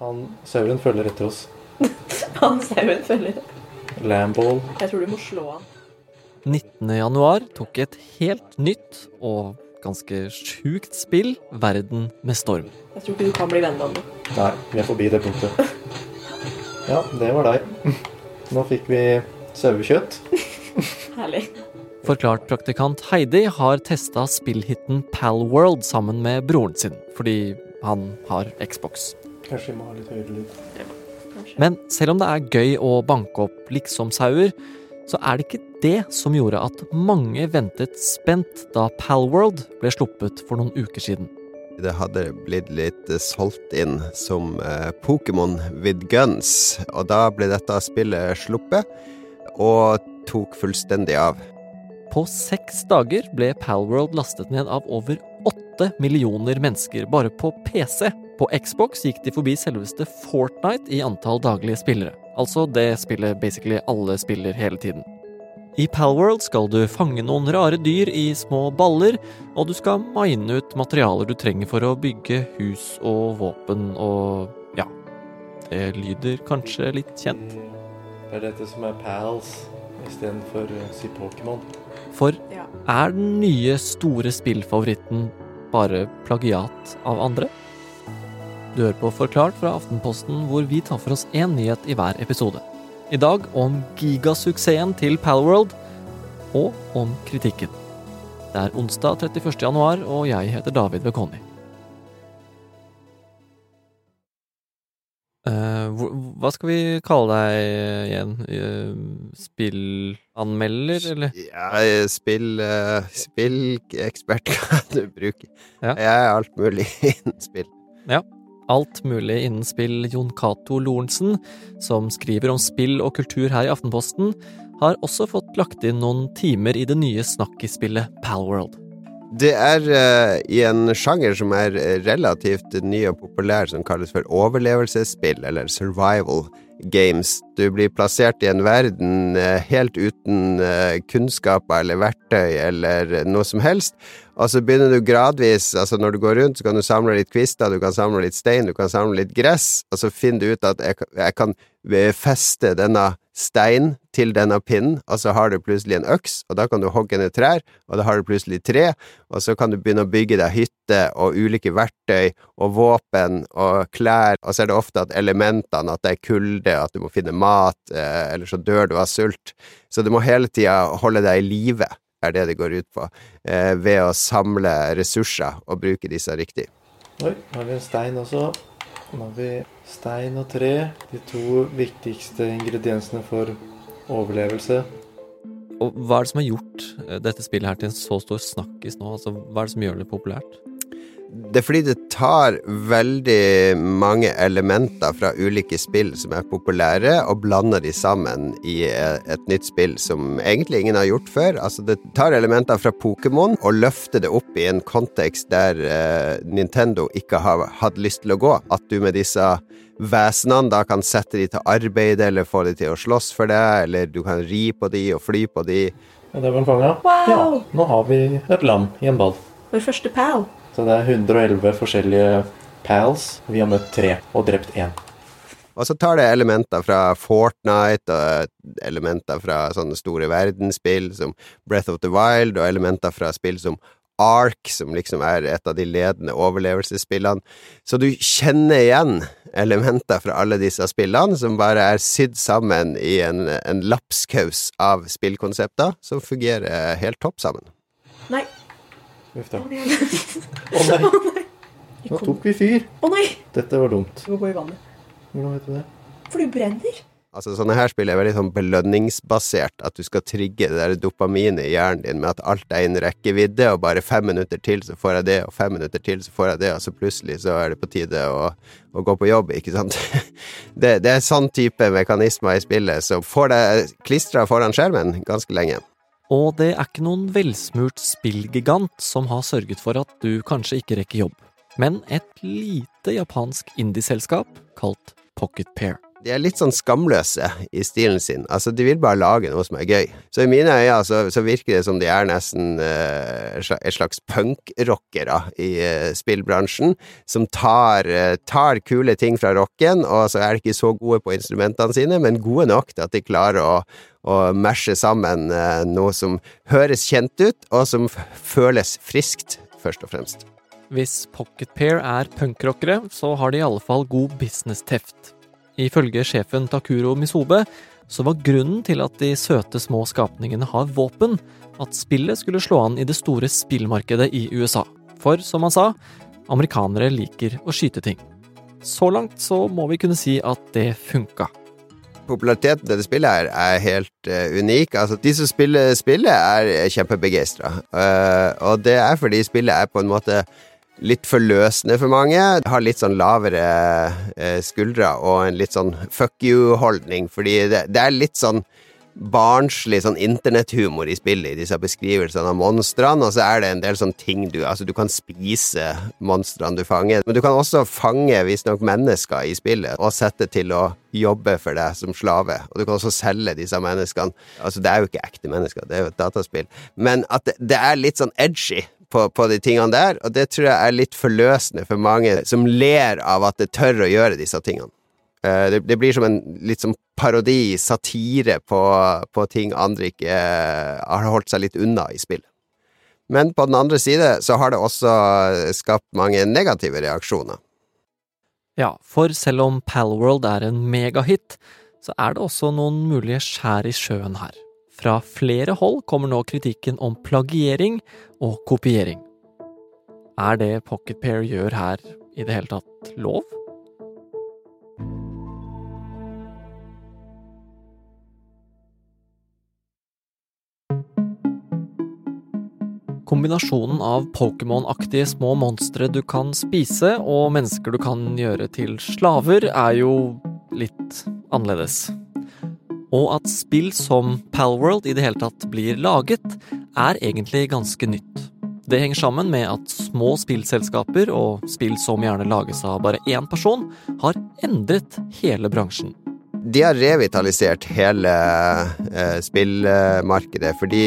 Han sauen følger etter oss. Han sauen følger. Lamball. Jeg tror du må slå han. 19. januar tok et helt nytt og ganske sjukt spill verden med storm. Jeg tror ikke du kan bli venn med ham. Nei, vi er forbi det punktet. Ja, det var deg. Nå fikk vi sauekjøtt. Herlig. Forklart praktikant Heidi har testa spillhiten Palworld sammen med broren sin, fordi han har Xbox. Kanskje vi må ha litt høyere lyd. Kanskje. Men selv om det er gøy å banke opp liksom-sauer, så er det ikke det som gjorde at mange ventet spent da Palworld ble sluppet for noen uker siden. Det hadde blitt litt eh, solgt inn som eh, Pokémon with guns, og da ble dette spillet sluppet, og tok fullstendig av. På seks dager ble Palworld lastet ned av over åtte millioner mennesker bare på PC. På Xbox gikk de forbi selveste Fortnite i antall daglige spillere. Altså det spillet basically alle spiller hele tiden. I Palworld skal du fange noen rare dyr i små baller, og du skal mine ut materialer du trenger for å bygge hus og våpen og ja. Det lyder kanskje litt kjent. Det er dette som er pals istedenfor å si Pokémon. For er den nye store spillfavoritten bare plagiat av andre? Du hører på Forklart fra Aftenposten, hvor vi tar for oss én nyhet i hver episode. I dag om gigasuksessen til Palworld, og om kritikken. Det er onsdag 31. januar, og jeg heter David Vekoni. Eh, hva skal vi kalle deg igjen? Eh, spillanmelder, eller? Ja, spill, eh, spillekspert kan du bruke. Ja. Jeg er alt mulig innen spill. Alt mulig innen spill Jon Cato Lorentzen, som skriver om spill og kultur her i Aftenposten, har også fått lagt inn noen timer i det nye snakkisspillet Palworld. Det er uh, i en sjanger som er relativt ny og populær, som kalles for overlevelsesspill, eller survival games. Du blir plassert i en verden uh, helt uten uh, kunnskaper eller verktøy eller noe som helst, og så begynner du gradvis, altså når du går rundt, så kan du samle litt kvister, du kan samle litt stein, du kan samle litt gress, og så finner du ut at jeg, jeg kan eh, feste denne stein til denne pinnen, og så har du plutselig en øks, og da kan du hogge ned trær, og da har du plutselig tre, og så kan du begynne å bygge deg hytte og ulike verktøy og våpen og klær, og så er det ofte at elementene, at det er kulde, at du må finne mat, eh, eller så dør du av sult. Så du må hele tida holde deg i live, er det det går ut på, eh, ved å samle ressurser og bruke disse riktig. Oi, nå har vi en stein også. Nå har vi stein og tre. De to viktigste ingrediensene for overlevelse. Og hva er det som har gjort eh, dette spillet her til en så stor snakkis nå? Altså, hva er det som gjør det populært? Det er fordi det tar veldig mange elementer fra ulike spill som er populære, og blander de sammen i et nytt spill som egentlig ingen har gjort før. Altså, det tar elementer fra Pokémon og løfter det opp i en kontekst der eh, Nintendo ikke har hatt lyst til å gå. At du med disse vesenene da kan sette de til arbeid, eller få de til å slåss for deg, eller du kan ri på de og fly på de. Ja, det var den fanga. Wow! Ja, nå har vi et lam i en ball. Vår første pal. Så det er 111 forskjellige pals. Vi har møtt tre og drept én. Og så tar det elementer fra Fortnite, og elementer fra sånne store verdensspill som Breath of the Wild, og elementer fra spill som Ark, som liksom er et av de ledende overlevelsesspillene. Så du kjenner igjen elementer fra alle disse spillene, som bare er sydd sammen i en, en lapskaus av spillkonsepter, som fungerer helt topp sammen. Nei. Uff da. Å nei. Å nei, nå tok vi fyr. Å nei! Dette var dumt. Du må gå i vannet. Hvordan vet du det? For du brenner. Altså Sånne her spill er veldig sånn belønningsbasert, at du skal trigge det der dopaminet i hjernen din med at alt er innen rekkevidde, og bare fem minutter til så får jeg det, og fem minutter til så får jeg det, og så plutselig så er det på tide å, å gå på jobb, ikke sant? Det, det er sånn type mekanismer i spillet som får deg klistra foran skjermen ganske lenge. Og det er ikke noen velsmurt spillgigant som har sørget for at du kanskje ikke rekker jobb, men et lite japansk indieselskap kalt Pocket Pair. de er litt sånn skamløse i stilen sin. Altså, de vil bare lage noe som er gøy. Så i mine øyne så, så virker det som de er nesten uh, et slags punkrockere i uh, spillbransjen, som tar, uh, tar, kule ting fra rocken, og så er de ikke så gode på instrumentene sine, men gode nok til at de klarer å, å mashe sammen noe som høres kjent ut, og som føles friskt, først og fremst. Hvis Pocket Pair er punkrockere, så har de i alle fall god business-teft. Ifølge sjefen Takuro Misobe så var grunnen til at de søte små skapningene har våpen, at spillet skulle slå an i det store spillmarkedet i USA. For som han sa, amerikanere liker å skyte ting. Så langt så må vi kunne si at det funka. Populariteten til dette spillet her er helt uh, unik. Altså, de som spiller spillet, er kjempebegeistra. Uh, og det er fordi spillet er på en måte litt forløsende for mange. Har litt sånn lavere uh, skuldre og en litt sånn fuck you-holdning, fordi det, det, er litt sånn barnslig sånn internetthumor i spillet, i disse beskrivelsene av monstrene, og så er det en del sånne ting du Altså, du kan spise monstrene du fanger, men du kan også fange visstnok mennesker i spillet og sette til å jobbe for deg som slave, og du kan også selge disse menneskene. Altså, det er jo ikke ekte mennesker, det er jo et dataspill, men at det, er litt sånn edgy på, på, de tingene der, og det tror jeg er litt forløsende for mange som ler av at det tør å gjøre disse tingene. Uh, det, det, blir som en litt sånn parodi, satire, på, på ting andre ikke uh, har holdt seg litt unna i spill. Men på den andre side så har det også skapt mange negative reaksjoner. Ja, for selv om Palworld er en megahit, så er det også noen mulige skjær i sjøen her. Fra flere hold kommer nå kritikken om plagiering og kopiering. Er det Pocket Pair gjør her i det hele tatt lov? Kombinasjonen av Pokémon-aktige små monstre du kan spise, og mennesker du kan gjøre til slaver, er jo litt annerledes. Og at spill som Palworld i det hele tatt blir laget, er egentlig ganske nytt. Det henger sammen med at små spillselskaper, og spill som gjerne lages av bare én person, har endret hele bransjen. De har revitalisert hele eh, spillmarkedet, fordi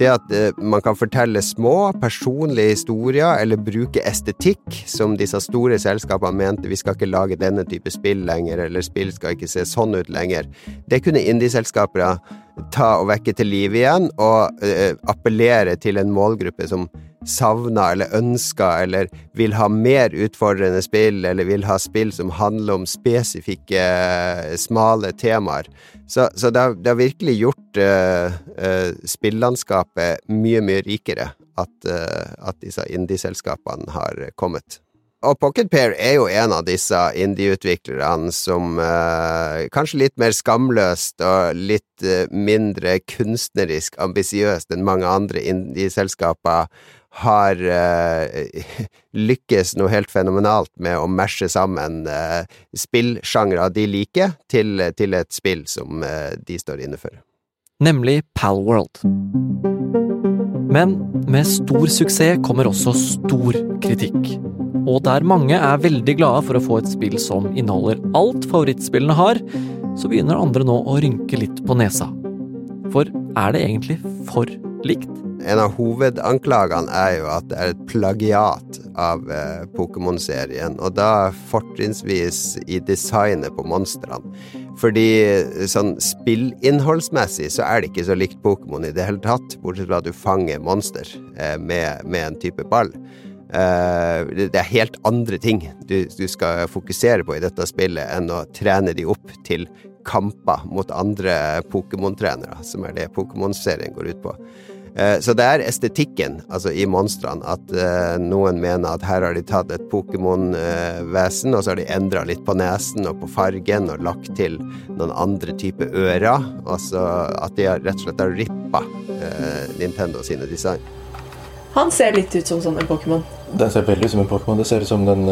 det at eh, man kan fortelle små, personlige historier, eller bruke estetikk, som disse store selskapene mente vi skal ikke lage denne type spill lenger, eller spill skal ikke se sånn ut lenger, det kunne indieselskapere ta og vekke til liv igjen, og uh, appellere til en målgruppe som savner eller ønska eller vil ha mer utfordrende spill, eller vil ha spill som handler om spesifikke, uh, smale temaer. Så, så det, har, det, har, virkelig gjort uh, uh, spillandskapet mye, mye rikere at, at disse indieselskapene har kommet. Og Pocket Pair er jo en av disse indie-utviklerne som eh, kanskje litt mer skamløst og litt eh, mindre kunstnerisk ambisiøst enn mange andre indie-selskaper har uh, lykkes noe helt fenomenalt med å mashe sammen uh, spillsjangre de liker, til, til, et spill som uh, de står inne for. Nemlig Palworld. Men med stor suksess kommer også stor kritikk. Og der mange er veldig glade for å få et spill som inneholder alt favorittspillene har, så begynner andre nå å rynke litt på nesa. For er det egentlig for likt? En av hovedanklagene er jo at det er et plagiat av eh, Pokémon-serien, og da fortrinnsvis i designet på monstrene. Fordi sånn spillinnholdsmessig så er det ikke så likt Pokémon i det hele tatt, bortsett fra at du fanger monster eh, med, med en type ball. Uh, det er helt andre ting du, du, skal fokusere på i dette spillet enn å trene de opp til kamper mot andre Pokémon-trenere, som er det Pokémon-serien går ut på. Uh, så det er estetikken, altså i monstrene, at uh, noen mener at her har de tatt et Pokémon-vesen, og så har de endra litt på nesen og på fargen og lagt til noen andre typer ører. Altså at de har, rett og slett har rippa Nintendo sine design. Han ser litt ut som sånn en Pokémon. Den ser veldig ut som en Pokémon. Det ser ut som den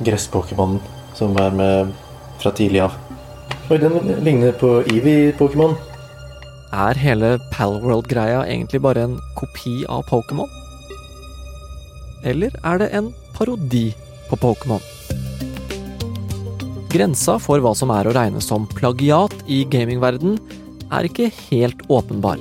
gress-Pokémonen som er med fra tidlig av. Oi, den ligner på Eevee-Pokémon. Er hele Palworld-greia egentlig bare en kopi av Pokémon? Eller er det en parodi på Pokémon? Grensa for hva som er å regne som plagiat i gamingverden er ikke helt åpenbar.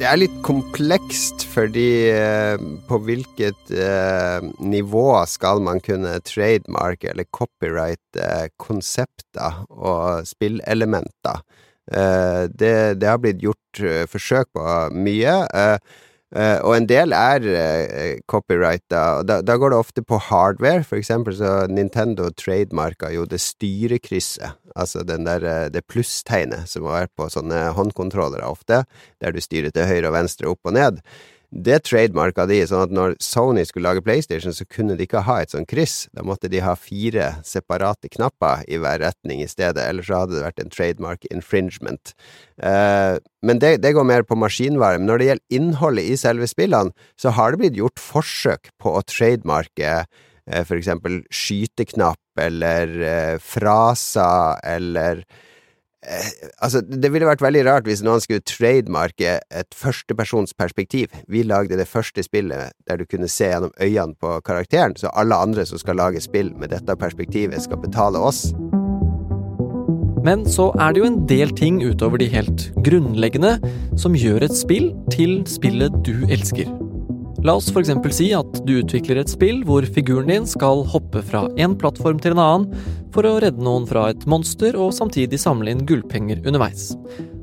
Det er litt komplekst, fordi eh, på hvilket eh, nivå skal man kunne trademark eller copyright eh, konsepter og spillelementer? Eh, det, det, har blitt gjort eh, forsøk på mye. Eh, og en del er uh, copyrighta, og da, da, går det ofte på hardware. For eksempel så Nintendo trademarka jo det styrekrysset, altså der, det plusstegnet som var på sånne håndkontrollere ofte, der du styrer til høyre og venstre, opp og ned. Det trademarka de, sånn at når Sony skulle lage PlayStation, så kunne de ikke ha et sånt kryss. Da måtte de ha fire separate knapper i hver retning i stedet, ellers så hadde det vært en trademark infringement. Eh, men det, det, går mer på maskinvare. Men når det gjelder innholdet i selve spillene, så har det blitt gjort forsøk på å trademarke eh, for eksempel skyteknapp eller eh, fraser eller altså, det ville vært veldig rart hvis noen skulle trademarke et førstepersonsperspektiv. Vi lagde det første spillet der du kunne se gjennom øynene på karakteren, så alle andre som skal lage spill med dette perspektivet, skal betale oss. Men så er det jo en del ting utover de helt grunnleggende som gjør et spill til spillet du elsker. La oss f.eks. si at du utvikler et spill hvor figuren din skal hoppe fra en plattform til en annen for å redde noen fra et monster og samtidig samle inn gullpenger underveis.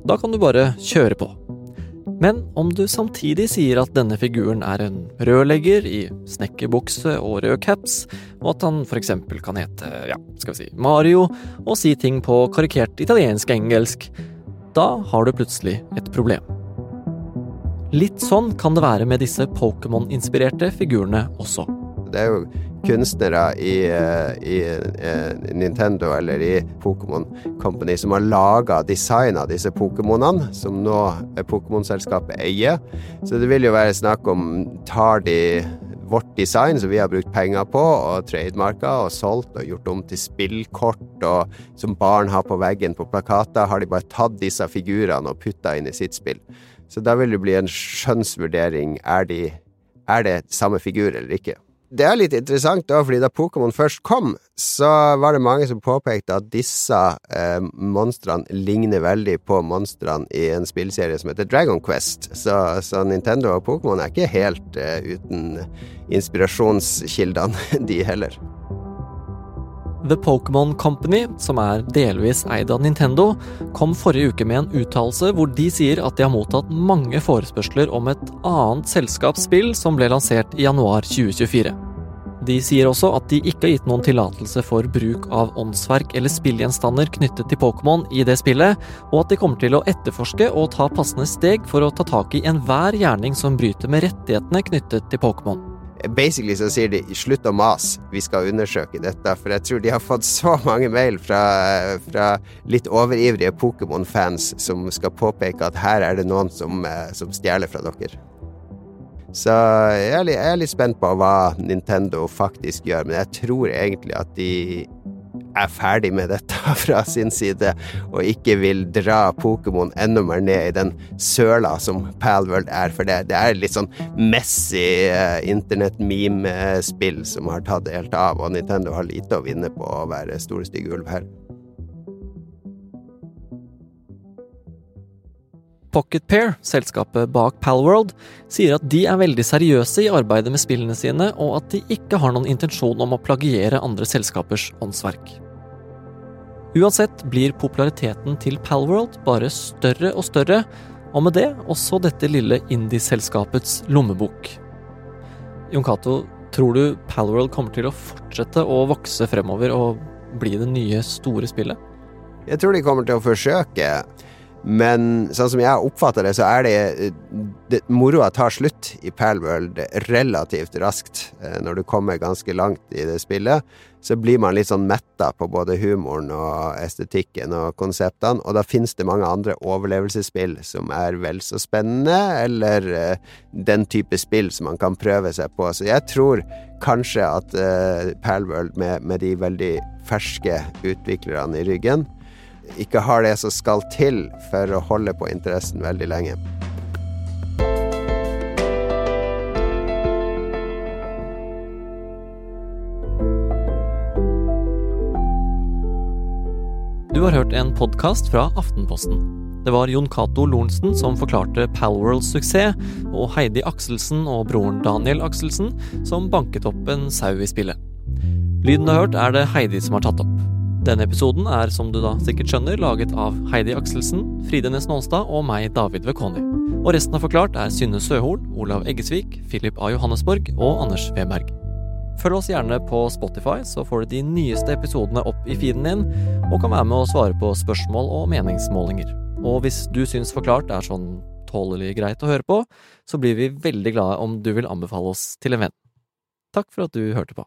Da kan du bare kjøre på. Men om du samtidig sier at denne figuren er en rørlegger i snekkerbukse og rød caps, og at han f.eks. kan hete, ja, skal vi si, Mario, og si ting på karikert italiensk-engelsk, da har du plutselig et problem. Litt sånn kan det være med disse Pokémon-inspirerte figurene også. Det er jo kunstnere i, eh, i, i eh, Nintendo eller i Pokémon Company som har laga design av disse Pokémonene, som nå Pokémon-selskapet eier. Så det vil jo være snakk om tar de vårt design som vi har brukt penger på, og trademarka og solgt og gjort om til spillkort og som barn har på veggen på plakater, har de bare tatt disse figurene og putta inn i sitt spill. Så da vil det bli en skjønnsvurdering. Er, de, er det samme figur eller ikke? Det er litt interessant, da, fordi da Pokémon først kom, så var det mange som påpekte at disse eh, monstrene ligner veldig på monstrene i en spillserie som heter Dragon Quest. Så, så Nintendo og Pokémon er ikke helt eh, uten inspirasjonskildene, de heller. The Pokémon Company, som er delvis eid av Nintendo, kom forrige uke med en uttalelse hvor de sier at de har mottatt mange forespørsler om et annet selskapsspill som ble lansert i januar 2024. De sier også at de ikke har gitt noen tillatelse for bruk av åndsverk eller spillgjenstander knyttet til Pokémon i det spillet, og at de kommer til å etterforske og ta passende steg for å ta tak i enhver gjerning som bryter med rettighetene knyttet til Pokémon. Basically så sier de 'slutt å mase, vi skal undersøke dette'. For jeg tror de har fått så mange mail fra, fra litt overivrige Pokémon-fans som skal påpeke at her er det noen som, eh, som stjeler fra dere. Så jeg er, litt, jeg er litt spent på hva Nintendo faktisk gjør, men jeg tror egentlig at de er ferdig med dette fra sin side, og ikke vil dra Pokémon enda mer ned i den søla som Palworld er, for det, det er litt sånn messy eh, internett-meme-spill som har tatt helt av, og Nintendo har lite å vinne på å være store, stygge ulv her. PocketPair, selskapet bak Palworld, sier at de er veldig seriøse i arbeidet med spillene sine, og at de ikke har noen intensjon om å plagiere andre selskapers åndsverk. Uansett blir populariteten til Palworld bare større og større, og med det også dette lille indie-selskapets lommebok. Jon Cato, tror du Palworld kommer til å fortsette å vokse fremover og bli det nye, store spillet? Jeg tror de kommer til å forsøke. Men sånn som jeg oppfatter det, så er det, det Moroa tar slutt i Palworld relativt raskt. Eh, når du kommer ganske langt i det spillet, så blir man litt sånn metta på både humoren og estetikken og konseptene, og da finnes det mange andre overlevelsesspill som er vel så spennende, eller uh, den type spill som man kan prøve seg på. Så jeg tror kanskje at uh, Palworld, med, med de veldig ferske utviklerne i ryggen, ikke har det som skal til for å holde på interessen veldig lenge. Du har hørt en podkast fra Aftenposten. Det var Jon Cato Lorentzen som forklarte Palworlds suksess, og Heidi Akselsen og broren Daniel Akselsen som banket opp en sau i spillet. Lyden du har hørt, er det Heidi som har tatt opp. Denne episoden er, som du da sikkert skjønner, laget av Heidi Akselsen, Fride Næss Nålstad og meg, David Vekoni. Og resten av Forklart er Synne Søhol, Olav Eggesvik, Philip A. Johannesborg og Anders Weberg. Følg oss gjerne på Spotify, så får du de nyeste episodene opp i feeden din, og kan være med å svare på spørsmål og meningsmålinger. Og hvis du syns Forklart er sånn tålelig greit å høre på, så blir vi veldig glade om du vil anbefale oss til en venn. Takk for at du hørte på.